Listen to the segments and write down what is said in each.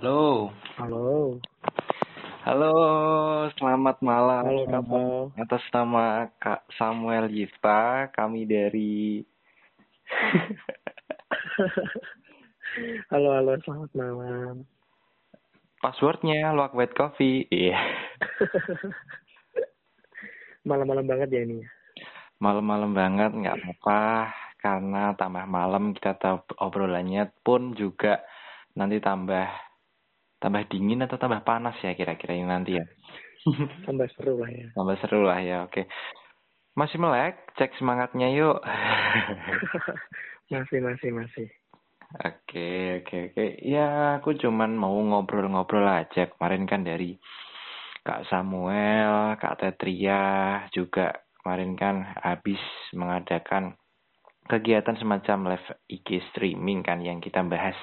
Halo. Halo. Halo, selamat malam. Halo Kak Paul. Atas nama Kak Samuel Yifta, kami dari halo, halo, selamat malam. Passwordnya Luak White Coffee. Iya. Malam-malam banget ya ini. Malam-malam banget, nggak apa-apa. Karena tambah malam kita tahu obrolannya pun juga nanti tambah tambah dingin atau tambah panas ya kira-kira ini nanti ya. tambah seru lah ya. Tambah seru lah ya, oke. Masih melek, cek semangatnya yuk. masih, masih, masih. Oke, oke, oke. Ya, aku cuman mau ngobrol-ngobrol aja. Kemarin kan dari Kak Samuel, Kak Tetria juga kemarin kan habis mengadakan kegiatan semacam live IG streaming kan yang kita bahas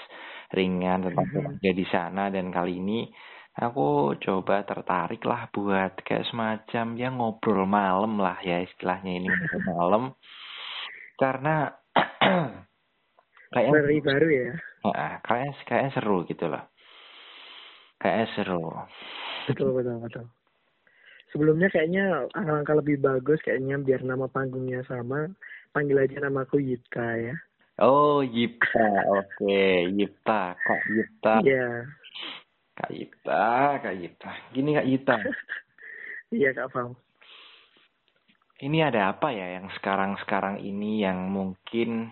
ringan tentang kerja di sana. Dan kali ini aku coba tertarik lah buat kayak semacam ya ngobrol malam lah ya istilahnya ini ngobrol malam. Karena kayak baru baru ya? Kayak kayak seru gitu loh. Kayak seru. Betul betul betul. Sebelumnya kayaknya alangkah lebih bagus kayaknya biar nama panggungnya sama panggil aja namaku Yipta ya. Oh, Yipta. Oke, okay. Yipta. Kak Yipta. Iya. Yeah. Kak Yipta, Kak Yipta. Gini Kak Yipta. Iya, Kak Fam. Ini ada apa ya yang sekarang-sekarang ini yang mungkin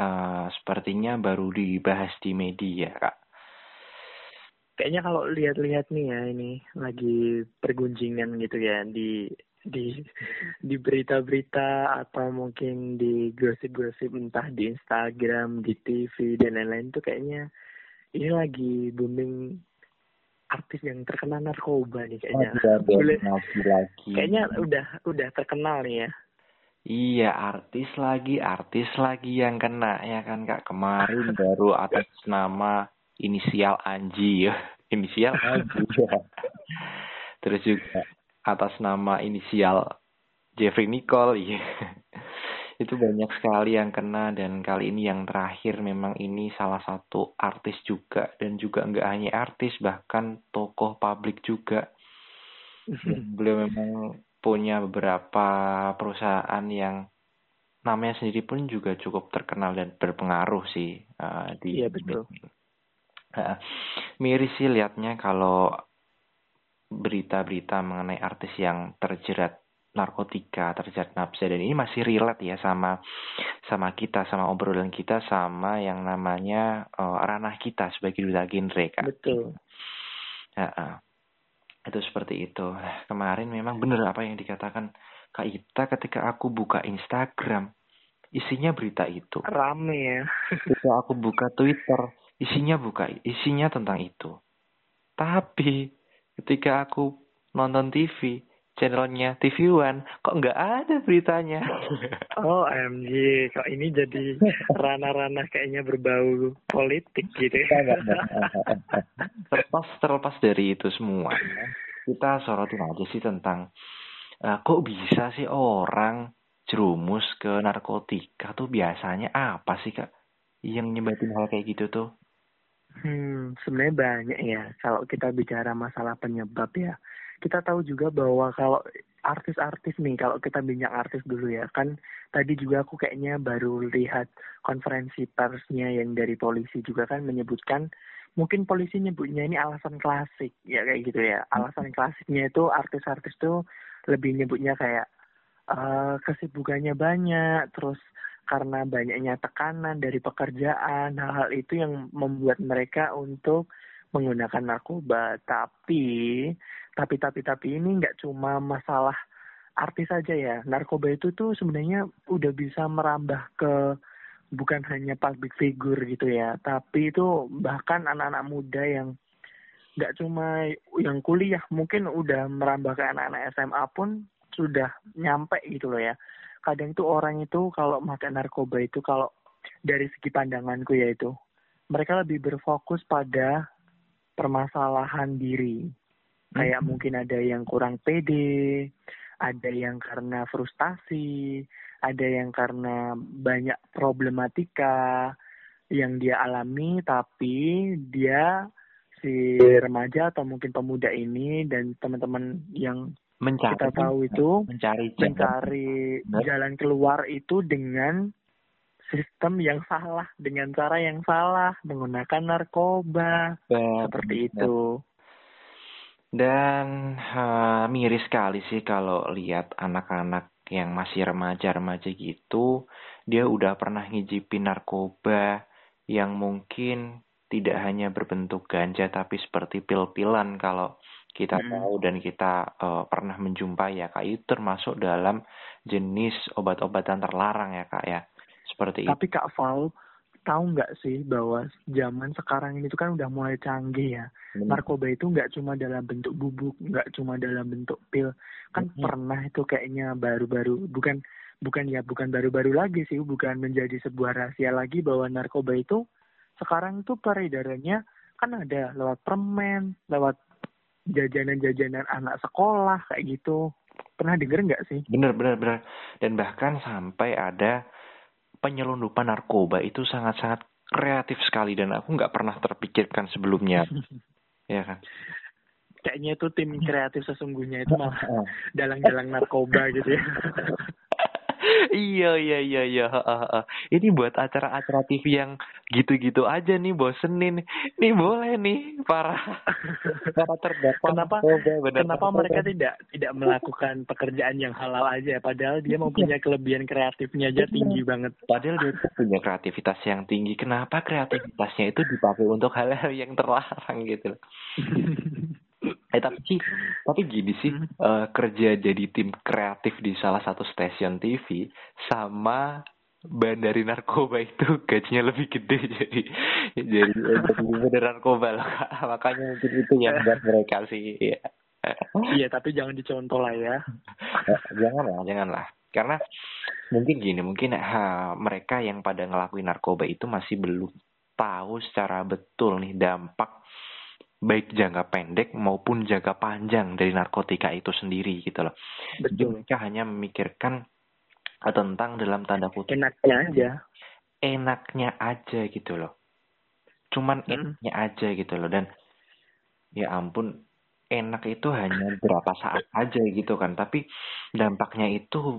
uh, sepertinya baru dibahas di media, Kak? Kayaknya kalau lihat-lihat nih ya ini lagi pergunjingan gitu ya di di di berita-berita atau mungkin di gosip-gosip entah di Instagram, di TV dan lain-lain tuh kayaknya ini lagi booming artis yang terkenal narkoba nih kayaknya. Oh, Boleh, lagi, lagi. Kayaknya udah udah terkenal nih ya. Iya, artis lagi, artis lagi yang kena ya kan Kak. Kemarin baru atas nama inisial Anji ya. Inisial Anji ya. Terus juga atas nama inisial Jeffrey Nicole. Iya. itu banyak sekali yang kena dan kali ini yang terakhir memang ini salah satu artis juga dan juga nggak hanya artis bahkan tokoh publik juga. Beliau memang punya beberapa perusahaan yang namanya sendiri pun juga cukup terkenal dan berpengaruh sih uh, di iya betul. uh, miris sih liatnya kalau berita-berita mengenai artis yang terjerat narkotika, terjerat nafsa dan ini masih relate ya sama sama kita, sama obrolan kita, sama yang namanya uh, ranah kita sebagai duta genre kan. Betul. Ya, uh, itu seperti itu. Kemarin memang benar apa yang dikatakan Kak Ita ketika aku buka Instagram, isinya berita itu. Rame ya. ketika aku buka Twitter, isinya buka isinya tentang itu. Tapi ketika aku nonton TV channelnya TV One kok nggak ada beritanya? Oh MG kok ini jadi ranah-ranah kayaknya berbau politik gitu ya. Terlepas terlepas dari itu semua kita sorotin aja sih tentang uh, kok bisa sih orang jerumus ke narkotika tuh? Biasanya apa sih kak? Yang nyebatin hal kayak gitu tuh Hmm, sebenarnya banyak ya. Kalau kita bicara masalah penyebab ya, kita tahu juga bahwa kalau artis-artis nih, kalau kita bincang artis dulu ya, kan tadi juga aku kayaknya baru lihat konferensi persnya yang dari polisi juga kan menyebutkan, mungkin polisi nyebutnya ini alasan klasik, ya kayak gitu ya. Alasan klasiknya itu artis-artis tuh lebih nyebutnya kayak uh, kesibukannya banyak, terus karena banyaknya tekanan dari pekerjaan, hal-hal itu yang membuat mereka untuk menggunakan narkoba. Tapi, tapi, tapi, tapi ini nggak cuma masalah artis saja ya. Narkoba itu tuh sebenarnya udah bisa merambah ke bukan hanya public figure gitu ya, tapi itu bahkan anak-anak muda yang nggak cuma yang kuliah, mungkin udah merambah ke anak-anak SMA pun sudah nyampe gitu loh ya kadang tuh orang itu kalau makan narkoba itu kalau dari segi pandanganku ya itu mereka lebih berfokus pada permasalahan diri kayak hmm. mungkin ada yang kurang pede ada yang karena frustasi ada yang karena banyak problematika yang dia alami tapi dia si remaja atau mungkin pemuda ini dan teman-teman yang mencari kita tahu itu mencari mencari jalan keluar itu dengan sistem yang salah dengan cara yang salah menggunakan narkoba. Benar. seperti itu. Dan uh, miris sekali sih kalau lihat anak-anak yang masih remaja-remaja gitu dia udah pernah ngijipin narkoba yang mungkin tidak hanya berbentuk ganja tapi seperti pil-pilan kalau kita hmm. tahu dan kita uh, pernah menjumpai ya kak itu termasuk dalam jenis obat-obatan terlarang ya kak ya seperti Tapi itu. Kak Val, tahu nggak sih bahwa zaman sekarang ini tuh kan udah mulai canggih ya. Hmm. Narkoba itu nggak cuma dalam bentuk bubuk, nggak cuma dalam bentuk pil. Kan hmm. pernah itu kayaknya baru-baru, bukan bukan ya bukan baru-baru lagi sih, bukan menjadi sebuah rahasia lagi bahwa narkoba itu sekarang itu peredarannya kan ada lewat permen, lewat jajanan-jajanan anak sekolah kayak gitu. Pernah denger nggak sih? Bener, bener, bener. Dan bahkan sampai ada penyelundupan narkoba itu sangat-sangat kreatif sekali dan aku nggak pernah terpikirkan sebelumnya. ya kan? Kayaknya itu tim kreatif sesungguhnya itu malah dalang-dalang narkoba gitu ya. iya iya iya iya ini buat acara-acara TV yang gitu-gitu aja nih bosenin nih boleh nih para para terdakwa. Kenapa bener, kenapa mereka tidak tidak melakukan pekerjaan yang halal aja? Padahal dia mau punya kelebihan kreatifnya aja tinggi banget. Padahal dia punya kreativitas yang tinggi. Kenapa kreativitasnya itu dipakai untuk hal-hal yang terlarang gitu Eh tapi sih, tapi gini sih hmm. uh, kerja jadi tim kreatif di salah satu stasiun TV sama bandari narkoba itu gajinya lebih gede jadi jadi jadi bandar narkoba lah makanya mungkin itu yang buat mereka sih ya. iya tapi jangan dicontoh lah ya eh, jangan lah jangan lah karena mungkin gini mungkin ha, mereka yang pada ngelakuin narkoba itu masih belum tahu secara betul nih dampak baik jangka pendek maupun jangka panjang dari narkotika itu sendiri gitu loh. Betul. Mereka hanya memikirkan tentang dalam tanda kutip enaknya aja. Enaknya aja gitu loh. Cuman hmm. enaknya aja gitu loh dan ya ampun enak itu hanya berapa saat aja gitu kan tapi dampaknya itu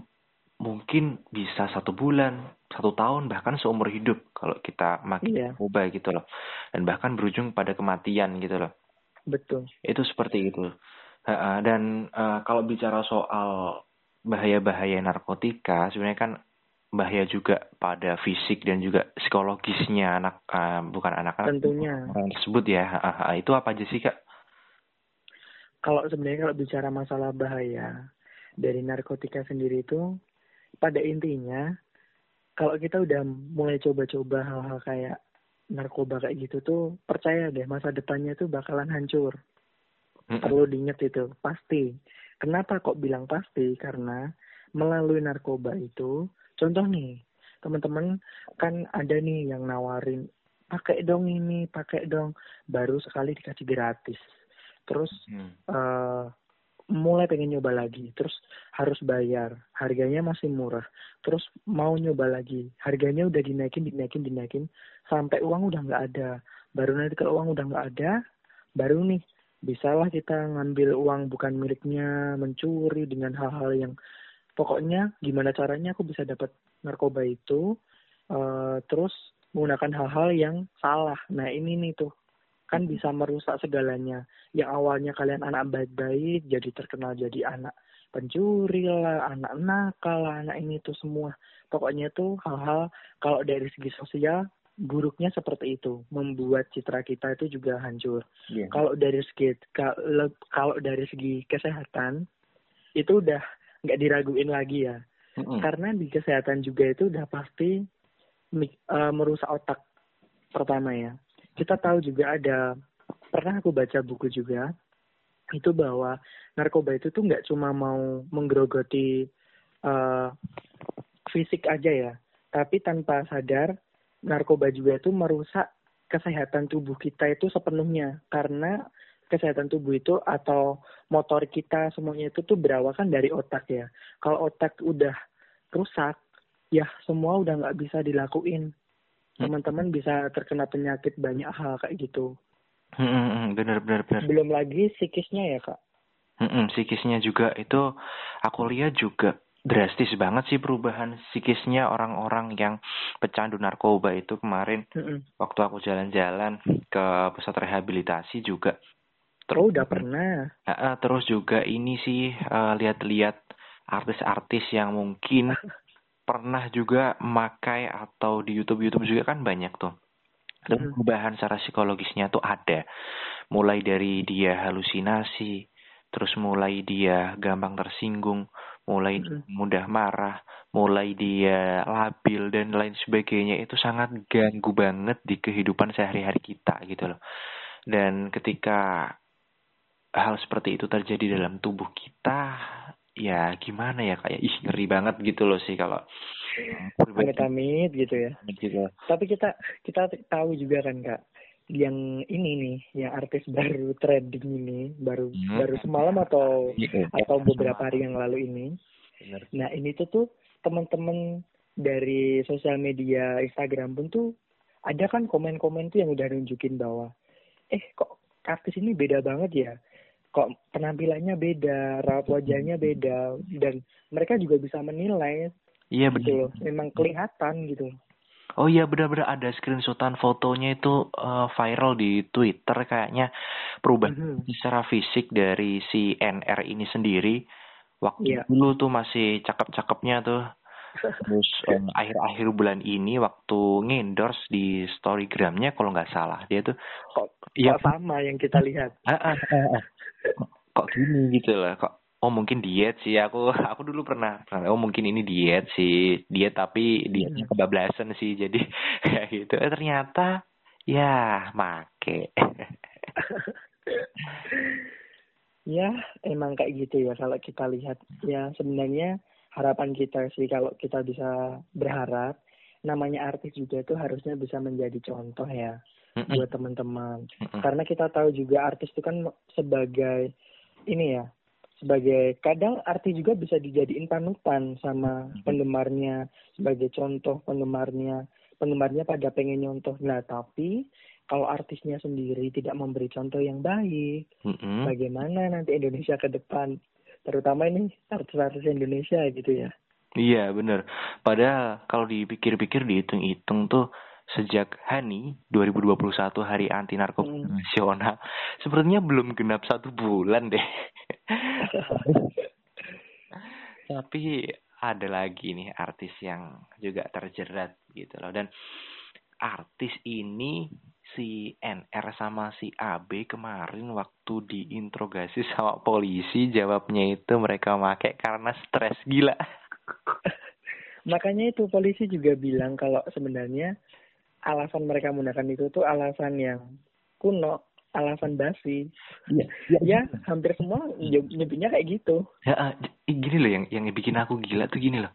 mungkin bisa satu bulan satu tahun bahkan seumur hidup kalau kita makin iya. ubah gitu loh. Dan bahkan berujung pada kematian gitu loh. Betul. Itu seperti itu. Dan uh, kalau bicara soal bahaya-bahaya narkotika sebenarnya kan bahaya juga pada fisik dan juga psikologisnya anak uh, bukan anak-anak tentunya. orang tersebut ya. Uh, itu apa aja sih kak? Kalau sebenarnya kalau bicara masalah bahaya dari narkotika sendiri itu pada intinya kalau kita udah mulai coba-coba hal-hal kayak narkoba kayak gitu tuh percaya deh masa depannya tuh bakalan hancur. Perlu diingat itu pasti. Kenapa kok bilang pasti? Karena melalui narkoba itu, contoh nih teman-teman kan ada nih yang nawarin pakai dong ini, pakai dong, baru sekali dikasih gratis. Terus hmm. uh, mulai pengen nyoba lagi terus harus bayar harganya masih murah terus mau nyoba lagi harganya udah dinaikin dinaikin dinaikin sampai uang udah nggak ada baru nanti kalau uang udah nggak ada baru nih bisalah kita ngambil uang bukan miliknya mencuri dengan hal-hal yang pokoknya gimana caranya aku bisa dapat narkoba itu uh, terus menggunakan hal-hal yang salah. Nah ini nih tuh kan bisa merusak segalanya. Yang awalnya kalian anak baik-baik, jadi terkenal jadi anak pencuri lah, anak nakal lah, anak ini tuh semua. Pokoknya tuh hal-hal kalau dari segi sosial buruknya seperti itu, membuat citra kita itu juga hancur. Yeah. Kalau dari segi kalau kalau dari segi kesehatan itu udah nggak diraguin lagi ya, mm -hmm. karena di kesehatan juga itu udah pasti uh, merusak otak pertama ya kita tahu juga ada pernah aku baca buku juga itu bahwa narkoba itu tuh nggak cuma mau menggerogoti uh, fisik aja ya, tapi tanpa sadar narkoba juga itu merusak kesehatan tubuh kita itu sepenuhnya karena kesehatan tubuh itu atau motor kita semuanya itu tuh berawal kan dari otak ya. Kalau otak udah rusak, ya semua udah nggak bisa dilakuin teman-teman bisa terkena penyakit banyak hal kayak gitu Hmm, bener bener bener. Belum lagi psikisnya ya kak. Hmm, psikisnya juga itu aku lihat juga drastis banget sih perubahan psikisnya orang-orang yang pecandu narkoba itu kemarin Mm-mm. waktu aku jalan-jalan ke pusat rehabilitasi juga. oh udah pernah. Uh, terus juga ini sih uh, lihat-lihat artis-artis yang mungkin pernah juga memakai atau di YouTube YouTube juga kan banyak tuh. Dan Mm. perubahan secara psikologisnya tuh ada. Mulai dari dia halusinasi, terus mulai dia gampang tersinggung, mulai Mm. mudah marah, mulai dia labil dan lain sebagainya itu sangat ganggu banget di kehidupan sehari-hari kita gitu loh. Dan ketika hal seperti itu terjadi dalam tubuh kita, ya gimana ya kayak ih ngeri banget gitu loh sih kalau pribadi Amit-amit gitu ya. gitu. Tapi kita kita tahu juga kan kak, yang ini nih, yang artis baru trending ini, baru Hmm. baru semalam atau Iya, atau beberapa hari yang lalu ini. bener. Nah ini tuh tuh teman-teman dari sosial media Instagram pun tuh ada kan komen-komen tuh yang udah nunjukin bahwa eh kok artis ini beda banget ya kok penampilannya beda raut wajahnya beda dan mereka juga bisa menilai Iya gitu loh. Memang kelihatan gitu Oh iya benar-benar ada screenshotan fotonya itu eh, viral di Twitter kayaknya. Perubahan Mhm. secara fisik dari si NR ini sendiri. Waktu Iya. dulu tuh masih cakep-cakepnya tuh. Terus eh, akhir-akhir bulan ini waktu ngendorse di storygramnya kalau nggak salah dia tuh kok kok sama yang kita lihat. kok, gini gitu loh kok oh mungkin diet sih aku aku dulu pernah pernah oh mungkin ini diet sih diet tapi dietnya Hmm. kebablasan sih jadi kayak gitu. Eh ternyata ya make. Ya emang kayak gitu ya kalau kita lihat ya sebenarnya harapan kita sih kalau kita bisa berharap namanya artis juga itu harusnya bisa menjadi contoh ya Mm-mm, buat teman-teman mm-mm. karena kita tahu juga artis itu kan sebagai ini ya sebagai kadang artis juga bisa dijadiin panutan sama penggemarnya sebagai contoh penggemarnya penggemarnya pada pengen nyontoh nah tapi kalau artisnya sendiri tidak memberi contoh yang baik Mm-mm. bagaimana nanti Indonesia ke depan terutama ini artis-artis Indonesia gitu ya Iya bener. Padahal kalau dipikir-pikir dihitung-hitung tuh sejak Hani 2021 Hari Anti Narkoba Hmm. Nasional sepertinya belum genap satu bulan deh. Tapi ada lagi nih artis yang juga terjerat gitu loh dan artis ini si NR sama si AB kemarin waktu diinterogasi sama polisi jawabnya itu mereka make karena stres gila. makanya itu polisi juga bilang kalau sebenarnya alasan mereka menggunakan itu tuh alasan yang kuno alasan basi Iya, ya hampir semua nyeb- nyebutnya kayak gitu Ya, ah, gini loh yang yang bikin aku gila tuh gini loh.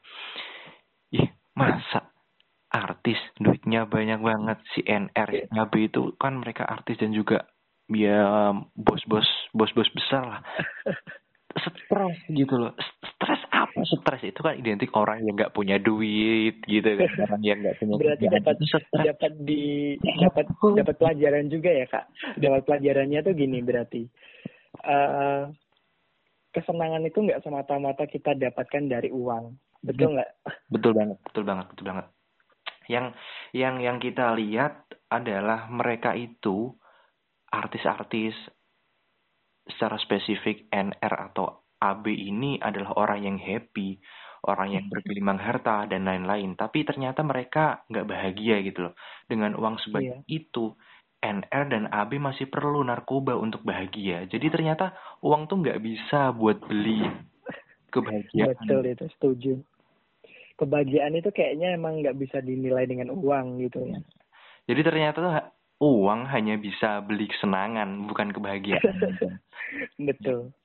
Ih, masa artis duitnya banyak banget si NR, AB itu kan mereka artis dan juga ya bos-bos bos-bos besar lah. Stres gitu loh. Stres apa? Stres itu kan identik orang yang nggak punya duit gitu kan. Orang yang nggak punya berarti dapat stres. dapat di dapat dapat pelajaran juga ya kak? Dapat pelajarannya tuh gini berarti. Eh kesenangan itu nggak semata-mata kita dapatkan dari uang. Betul nggak? Betul banget, betul banget, betul banget. Yang yang yang kita lihat adalah mereka itu artis-artis secara spesifik NR atau AB ini adalah orang yang happy, orang yang bergelimang harta dan lain-lain. Tapi ternyata mereka nggak bahagia gitu loh. Dengan uang sebanyak itu, NR dan AB masih perlu narkoba untuk bahagia. Jadi ternyata uang tuh nggak bisa buat beli kebahagiaan. betul itu setuju kebahagiaan itu kayaknya emang nggak bisa dinilai dengan uang gitu ya Jadi ternyata tuh uang hanya bisa beli kesenangan, bukan kebahagiaan. betul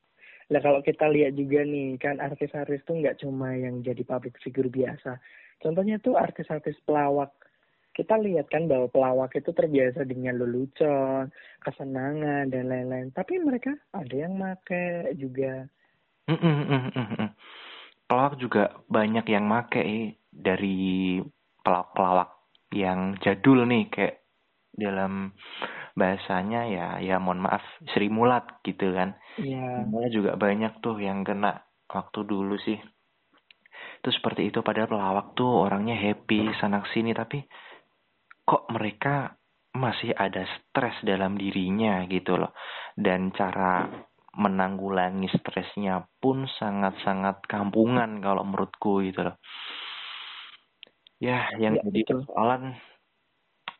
Nah kalau kita lihat juga nih kan artis-artis tuh nggak cuma yang jadi public figure biasa. Contohnya tuh artis-artis pelawak. Kita lihat kan bahwa pelawak itu terbiasa dengan lelucon, kesenangan dan lain-lain. Tapi mereka ada yang make juga. Mm, mm, mm. Pelawak juga banyak yang make dari pelawak-pelawak yang jadul nih kayak dalam bahasanya ya ya mohon maaf Sri Mulat gitu kan. Iya. Yeah. juga banyak tuh yang kena waktu dulu sih. Itu seperti itu padahal pelawak tuh orangnya happy sana sini tapi kok mereka masih ada stres dalam dirinya gitu loh. Dan cara menanggulangi stresnya pun sangat-sangat kampungan kalau menurutku gitu loh. Ya, yang ya, jadi persoalan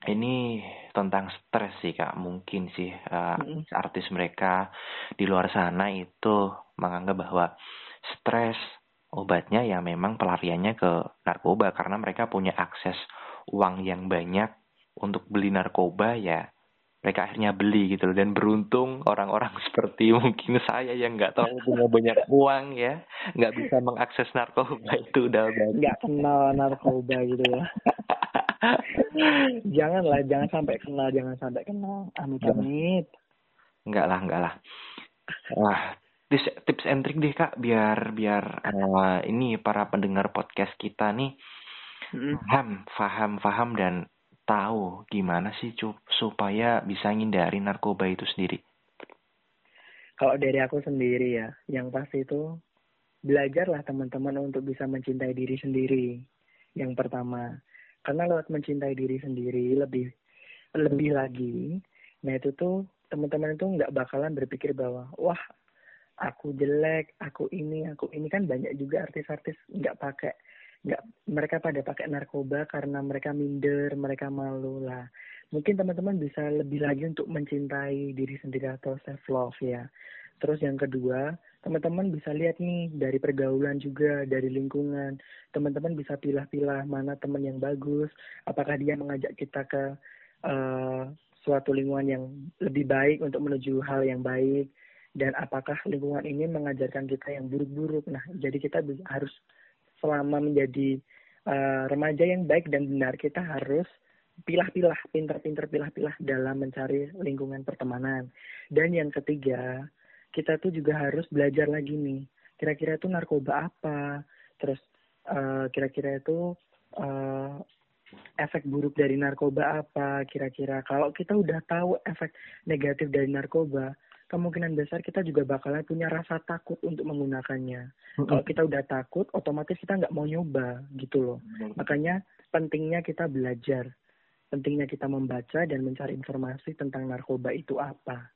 ini tentang stres sih kak. Mungkin sih uh, artis mereka di luar sana itu menganggap bahwa stres obatnya ya memang pelariannya ke narkoba. Karena mereka punya akses uang yang banyak untuk beli narkoba ya mereka akhirnya beli gitu loh. Dan beruntung orang-orang seperti mungkin saya yang nggak tahu punya banyak uang ya. Nggak bisa mengakses narkoba itu udah nggak kenal narkoba gitu ya janganlah jangan sampai kenal jangan sampai kenal. Amit amit enggak lah enggak lah. Wah tips tips and trick deh kak biar biar uh, ini para pendengar podcast kita nih paham paham paham dan tahu gimana sih cup supaya bisa ngindari narkoba itu sendiri. Kalau dari aku sendiri ya yang pasti itu belajarlah teman-teman untuk bisa mencintai diri sendiri yang pertama karena lewat mencintai diri sendiri lebih lebih lagi nah itu tuh teman-teman itu nggak bakalan berpikir bahwa wah aku jelek aku ini aku ini. Kan banyak juga artis-artis nggak pakai nggak mereka pada pakai narkoba karena mereka minder mereka malu lah. Mungkin teman-teman bisa lebih lagi untuk mencintai diri sendiri atau self love ya. Terus yang kedua teman-teman bisa lihat nih dari pergaulan juga dari lingkungan. Teman-teman bisa pilah-pilah mana teman yang bagus. Apakah dia mengajak kita ke uh, suatu lingkungan yang lebih baik untuk menuju hal yang baik? Dan apakah lingkungan ini mengajarkan kita yang buruk-buruk? Nah jadi kita harus selama menjadi uh, remaja yang baik dan benar kita harus pilah-pilah pinter-pinter pilah-pilah dalam mencari lingkungan pertemanan. Dan yang ketiga kita tuh juga harus belajar lagi nih. Kira-kira itu narkoba apa? Terus eh, kira-kira itu uh, efek buruk dari narkoba apa? Kira-kira kalau kita udah tahu efek negatif dari narkoba kemungkinan besar kita juga bakalan punya rasa takut untuk menggunakannya. Mm-hmm. kalau kita udah takut otomatis kita nggak mau nyoba gitu loh. Mm-hmm. makanya pentingnya kita belajar. Pentingnya kita membaca dan mencari informasi tentang narkoba itu apa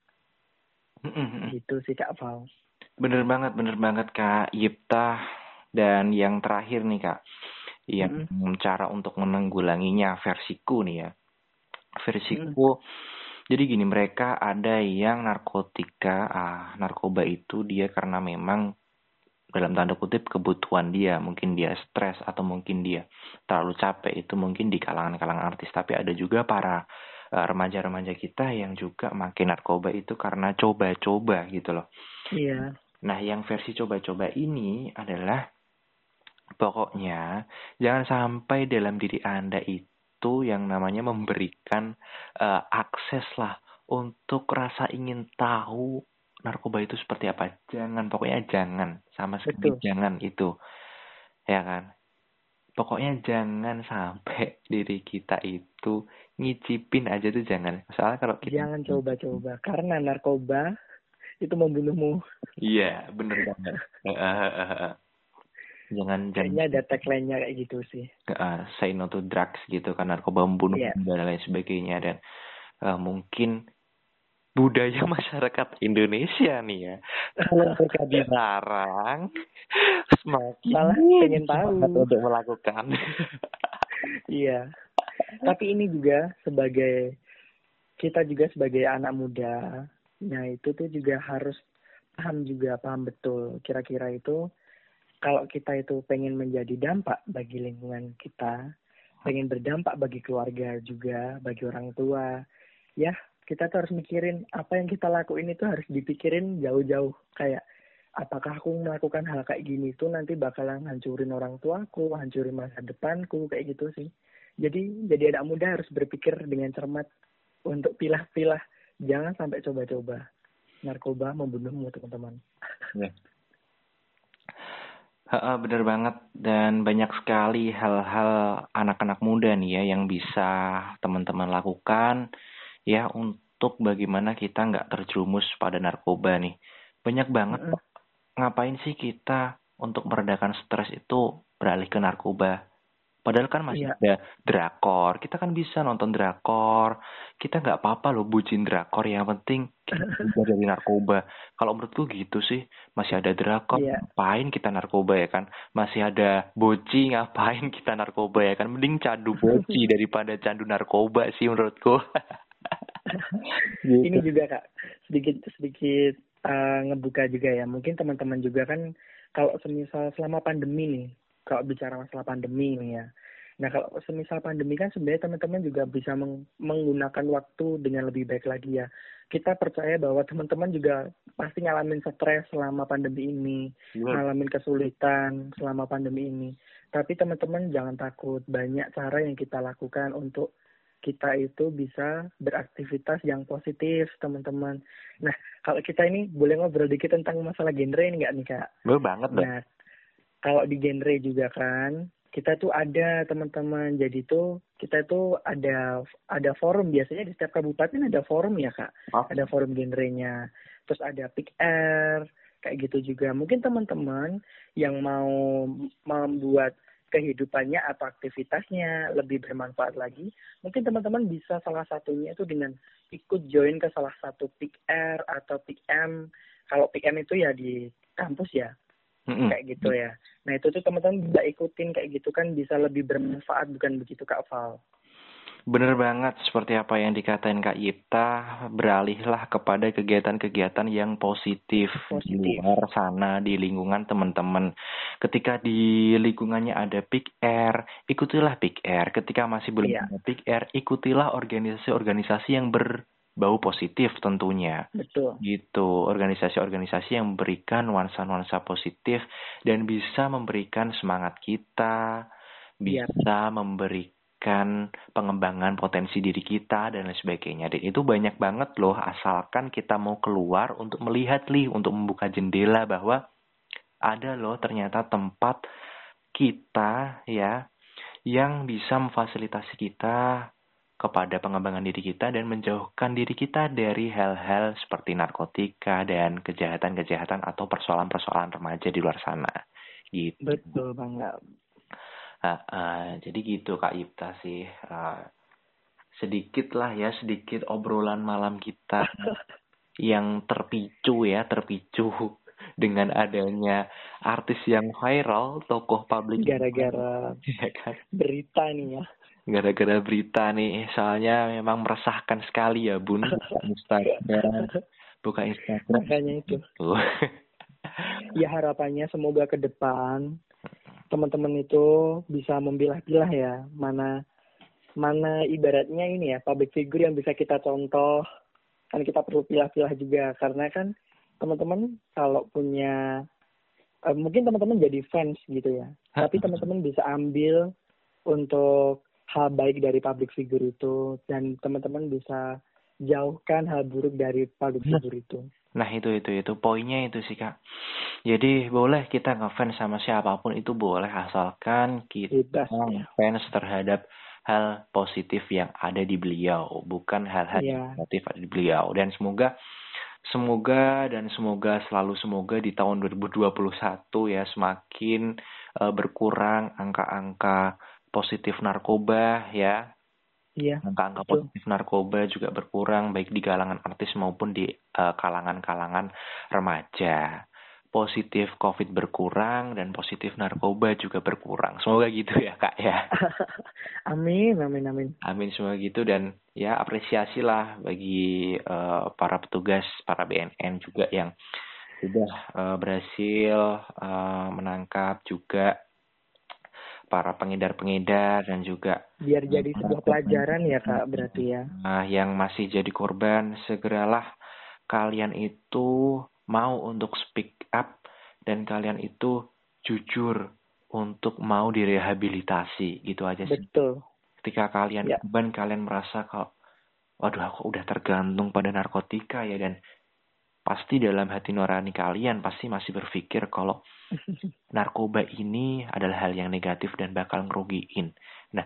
Mm-hmm. Gitu sih Kak Val. Bener banget, bener banget Kak Yipta. Dan yang terakhir nih Kak, yang mm-hmm. cara untuk menanggulanginya versiku nih ya. Versiku, mm-hmm. jadi gini mereka ada yang narkotika, ah, narkoba itu dia karena memang dalam tanda kutip kebutuhan dia mungkin dia stres atau mungkin dia terlalu capek itu mungkin di kalangan-kalangan artis tapi ada juga para remaja-remaja kita yang juga makin narkoba itu karena coba-coba gitu loh. Iya. Nah, yang versi coba-coba ini adalah pokoknya jangan sampai dalam diri Anda itu yang namanya memberikan uh, akses lah untuk rasa ingin tahu narkoba itu seperti apa. Jangan, pokoknya jangan sama sekali Betul. jangan itu. Ya kan? Pokoknya jangan sampai diri kita itu ngicipin aja tuh jangan. Soalnya kalau kita jangan coba-coba karena narkoba itu membunuhmu. Iya, bener banget. jangan Kayaknya ada tagline-nya kayak gitu sih. Uh, say no to drugs gitu kan narkoba membunuh yeah. dan lain sebagainya dan uh, mungkin budaya masyarakat Indonesia nih ya. Kalau mereka dilarang semakin malah pengen tahu. untuk melakukan. Iya. Tapi ini juga sebagai kita juga sebagai anak muda nah itu tuh juga harus paham juga paham betul. Kira-kira itu kalau kita itu pengen menjadi dampak bagi lingkungan kita pengen berdampak bagi keluarga juga bagi orang tua ya kita tuh harus mikirin apa yang kita lakuin itu harus dipikirin jauh-jauh kayak apakah aku melakukan hal kayak gini tuh nanti bakalan hancurin orang tuaku, hancurin masa depanku kayak gitu sih. Jadi jadi anak muda harus berpikir dengan cermat untuk pilah-pilah, jangan sampai coba-coba. Narkoba membunuhmu teman-teman. Ya. Bener banget dan banyak sekali hal-hal anak-anak muda nih ya yang bisa teman-teman lakukan ya untuk bagaimana kita nggak terjerumus pada narkoba nih. Banyak banget Mm-mm. ngapain sih kita untuk meredakan stres itu beralih ke narkoba? Padahal kan masih Iya. ada drakor. Kita kan bisa nonton drakor. Kita nggak apa-apa loh bucin drakor. Yang penting kita dari narkoba. Kalau menurutku gitu sih. Masih ada drakor. Iya. Ngapain kita narkoba ya kan? Masih ada boci. Ngapain kita narkoba ya kan? Mending candu boci daripada candu narkoba sih menurutku. Ini gitu. juga kak sedikit sedikit eh, ngebuka juga ya. Mungkin teman-teman juga kan kalau semisal selama pandemi nih, kalau bicara masalah pandemi nih ya. Nah kalau semisal pandemi kan sebenarnya teman-teman juga bisa meng- menggunakan waktu dengan lebih baik lagi ya. Kita percaya bahwa teman-teman juga pasti ngalamin stres selama pandemi ini, ngalamin kesulitan selama pandemi ini. Tapi teman-teman jangan takut, banyak cara yang kita lakukan untuk kita itu bisa beraktivitas yang positif, teman-teman. Nah, kalau kita ini boleh ngobrol dikit tentang masalah genre ini nggak nih, Kak? Gue banget dong. Nah, kalau di genre juga kan, kita tuh ada teman-teman. Jadi tuh kita tuh ada ada forum biasanya di setiap kabupaten ada forum ya, Kak. Oh, Ada forum genrenya. Terus ada pick air kayak gitu juga. Mungkin teman-teman yang mau membuat kehidupannya atau aktivitasnya lebih bermanfaat lagi, mungkin teman-teman bisa salah satunya itu dengan ikut join ke salah satu pick air atau pick M. Kalau pick M itu ya di kampus ya, mm-mm. kayak gitu ya. Nah itu tuh teman-teman bisa ikutin kayak gitu kan bisa lebih bermanfaat bukan begitu Kak Val. Bener banget seperti apa yang dikatain Kak Yipta, beralihlah kepada kegiatan-kegiatan yang positif, di Positif. luar sana, di lingkungan teman-teman. Ketika di lingkungannya ada Big Air, ikutilah Big Air. Ketika masih belum Iya. ada Big Air, ikutilah organisasi-organisasi yang berbau positif tentunya. Betul. Gitu, organisasi-organisasi yang memberikan nuansa-nuansa positif dan bisa memberikan semangat kita, Iya. bisa memberikan pengembangan potensi diri kita dan lain sebagainya. Dan itu banyak banget loh, asalkan kita mau keluar untuk melihat nih, untuk membuka jendela bahwa ada loh ternyata tempat kita ya yang bisa memfasilitasi kita kepada pengembangan diri kita dan menjauhkan diri kita dari hal-hal seperti narkotika dan kejahatan-kejahatan atau persoalan-persoalan remaja di luar sana. Gitu. Betul banget. Ah, ah, jadi gitu Kak Ipta sih. Ah, sedikit lah ya, sedikit obrolan malam kita yang terpicu ya, terpicu dengan adanya artis yang viral, tokoh publik Gara-gara ya kan? berita nih ya. Gara-gara berita nih, soalnya memang meresahkan sekali ya Bun, Instagram, buka Instagram. Makanya itu. Ya harapannya semoga ke depan teman-teman itu bisa memilah-pilah ya mana mana ibaratnya ini ya public figure yang bisa kita contoh. Kan kita perlu pilah-pilah juga karena kan teman-teman kalau punya eh, mungkin teman-teman jadi fans gitu ya. Tapi teman-teman bisa ambil untuk hal baik dari public figure itu dan teman-teman bisa jauhkan hal buruk dari public figure itu Nah itu itu itu poinnya itu sih kak. Jadi boleh kita ngefans sama siapa pun itu boleh asalkan kita ya ngefans terhadap hal positif yang ada di beliau, bukan hal-hal Iya. negatif ada di beliau. Dan semoga semoga dan semoga selalu semoga di tahun 2021 ya semakin eh, berkurang angka-angka positif narkoba ya iya angka-angka Betul. positif narkoba juga berkurang baik di kalangan artis maupun di eh, kalangan-kalangan remaja. Positif COVID berkurang dan positif narkoba juga berkurang. Semoga gitu ya kak ya. amin amin amin Amin semoga gitu dan ya apresiasi lah bagi eh, para petugas, para BNN juga yang sudah eh, berhasil eh, menangkap juga para pengedar-pengedar dan juga biar jadi para sebuah pelajaran ya kak berarti ya Nah, yang masih jadi korban, segeralah kalian itu mau untuk speak up dan kalian itu jujur untuk mau direhabilitasi gitu aja sih. betul Ketika kalian Ya. korban, kalian merasa kalau waduh aku udah tergantung pada narkotika ya dan pasti dalam hati nurani kalian pasti masih berpikir kalau narkoba ini adalah hal yang negatif dan bakal ngerugiin. Nah,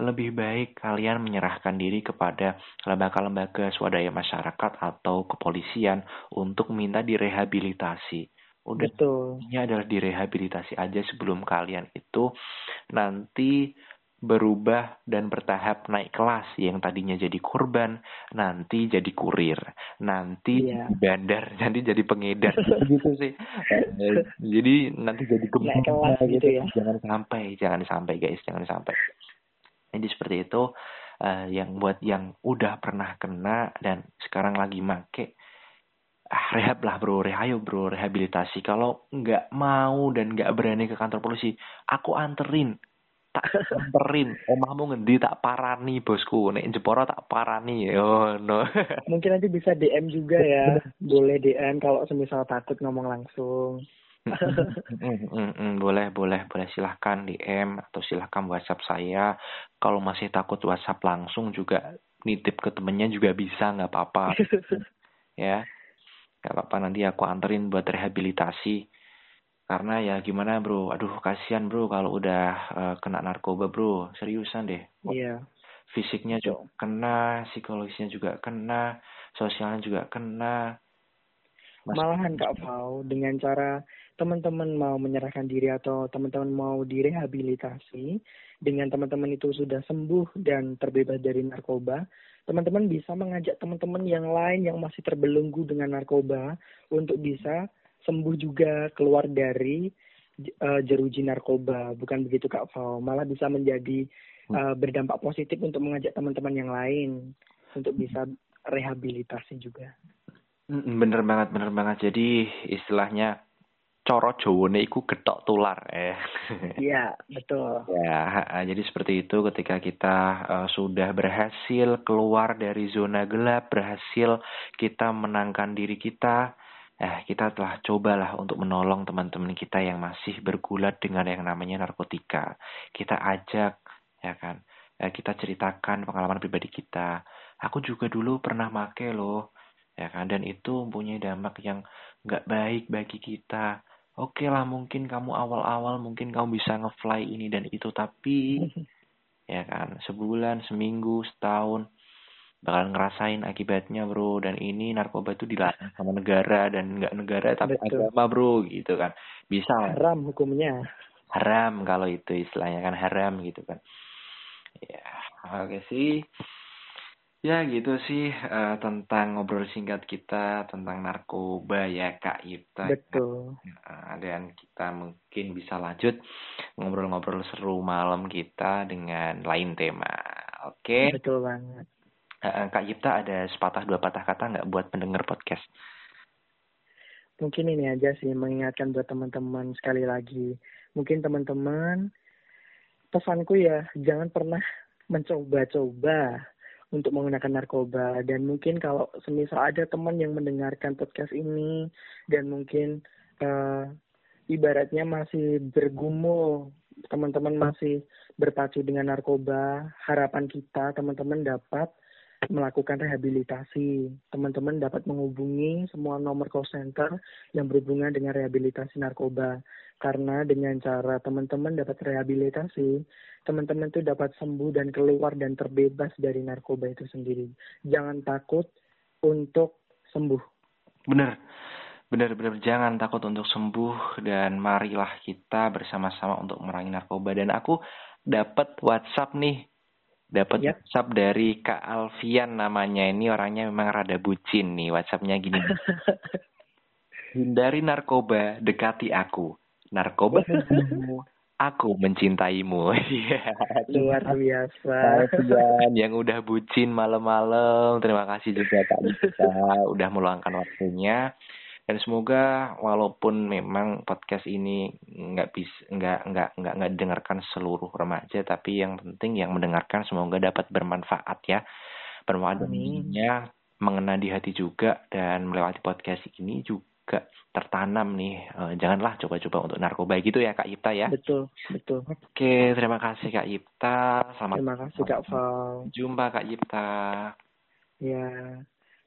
lebih baik kalian menyerahkan diri kepada lembaga-lembaga swadaya masyarakat atau kepolisian untuk minta direhabilitasi. Udah, Betul. ini adalah direhabilitasi aja sebelum kalian itu nanti berubah dan bertahap naik kelas yang tadinya jadi korban nanti jadi kurir nanti jadi bandar nanti jadi pengedar. Gitu sih. Eh, jadi nanti jadi Naik kelas gitu. ya. jangan sampai jangan sampai guys jangan sampai. Jadi seperti itu eh, yang buat yang udah pernah kena dan sekarang lagi make ah, rehab lah bro, rehayo bro, rehabilitasi. Kalau nggak mau dan nggak berani ke kantor polisi, aku anterin, tak anterin. Omahmu ngendi tak parani bosku, nek Jeporo tak parani. Oh no. Mungkin nanti bisa DM juga ya. Boleh DM kalau semisal takut ngomong langsung. Boleh, boleh, boleh silahkan DM atau silahkan WhatsApp saya. Kalau masih takut WhatsApp langsung juga nitip ke temennya juga bisa, nggak apa-apa ya. Nggak apa-apa nanti aku anterin buat rehabilitasi. Karena ya gimana bro, aduh kasihan bro kalau udah eh, kena narkoba bro, seriusan deh. Iya. Fisiknya juga kena, psikologisnya juga kena, sosialnya juga kena. Mas- Malahan Kak Fau, dengan cara teman-teman mau menyerahkan diri atau teman-teman mau direhabilitasi, dengan teman-teman itu sudah sembuh dan terbebas dari narkoba, teman-teman bisa mengajak teman-teman yang lain yang masih terbelenggu dengan narkoba untuk bisa sembuh juga keluar dari eh, jeruji narkoba. Bukan begitu Kak Fau, malah bisa menjadi eh, berdampak positif untuk mengajak teman-teman yang lain untuk bisa rehabilitasi juga. Bener banget, bener banget. Jadi istilahnya coro Jowo iku getok tular eh. Iya, betul. Ya, jadi seperti itu ketika kita eh, sudah berhasil keluar dari zona gelap, berhasil kita menangkan diri kita, eh kita telah cobalah untuk menolong teman-teman kita yang masih bergulat dengan yang namanya narkotika. Kita ajak, ya kan, eh, kita ceritakan pengalaman pribadi kita. Aku juga dulu pernah make loh, ya kan, dan itu mempunyai dampak yang nggak baik bagi kita. Oke lah, mungkin kamu awal-awal mungkin kamu bisa nge-fly ini dan itu, tapi ya kan, sebulan, seminggu, setahun bakal ngerasain akibatnya bro. Dan ini narkoba itu dilarang sama negara dan nggak negara tapi Betul. agama bro, gitu kan. Bisa Haram hukumnya. haram kalau itu istilahnya kan haram gitu kan. Ya, oke sih. Ya gitu sih eh, tentang ngobrol singkat kita tentang narkoba ya Kak Ipta. Betul. Nah, dan kita mungkin bisa lanjut ngobrol-ngobrol seru malam kita dengan lain tema. Oke, Betul banget. Eh, Kak Yipta ada sepatah dua patah kata nggak buat pendengar podcast? Mungkin ini aja sih mengingatkan buat teman-teman sekali lagi. Mungkin teman-teman pesanku ya jangan pernah mencoba-coba untuk menggunakan narkoba dan mungkin kalau semisal ada teman yang mendengarkan podcast ini dan mungkin eh, ibaratnya masih bergumul teman-teman masih berpacu dengan narkoba harapan kita teman-teman dapat melakukan rehabilitasi teman-teman dapat menghubungi semua nomor call center yang berhubungan dengan rehabilitasi narkoba karena dengan cara teman-teman dapat rehabilitasi teman-teman itu dapat sembuh dan keluar dan terbebas dari narkoba itu sendiri. Jangan takut untuk sembuh. Bener, bener. Jangan takut untuk sembuh dan marilah kita bersama-sama untuk merangi narkoba. Dan aku dapat WhatsApp nih, dapat Ya. WhatsApp dari Kak Alfian namanya. Ini orangnya memang rada bucin nih. WhatsAppnya gini. Hindari narkoba, dekati aku. Narkoba aku mencintaimu. Iya. Luar biasa. Alfian yang udah bucin malam-malam. Terima kasih juga Kak Lisa udah meluangkan waktunya. Dan semoga walaupun memang podcast ini nggak bisa nggak nggak nggak nggak didengarkan seluruh remaja, tapi yang penting yang mendengarkan semoga dapat bermanfaat ya. Bermanfaat dirinya, mengena di hati juga dan melewati podcast ini juga tertanam nih. Eh, janganlah coba-coba untuk narkoba gitu ya Kak Yipta ya. Betul, betul. Oke, terima kasih Kak Yipta. Selamat Terima kasih Kak Val. jumpa Kak Yipta. Ya.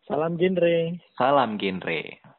Salam genre. Salam genre.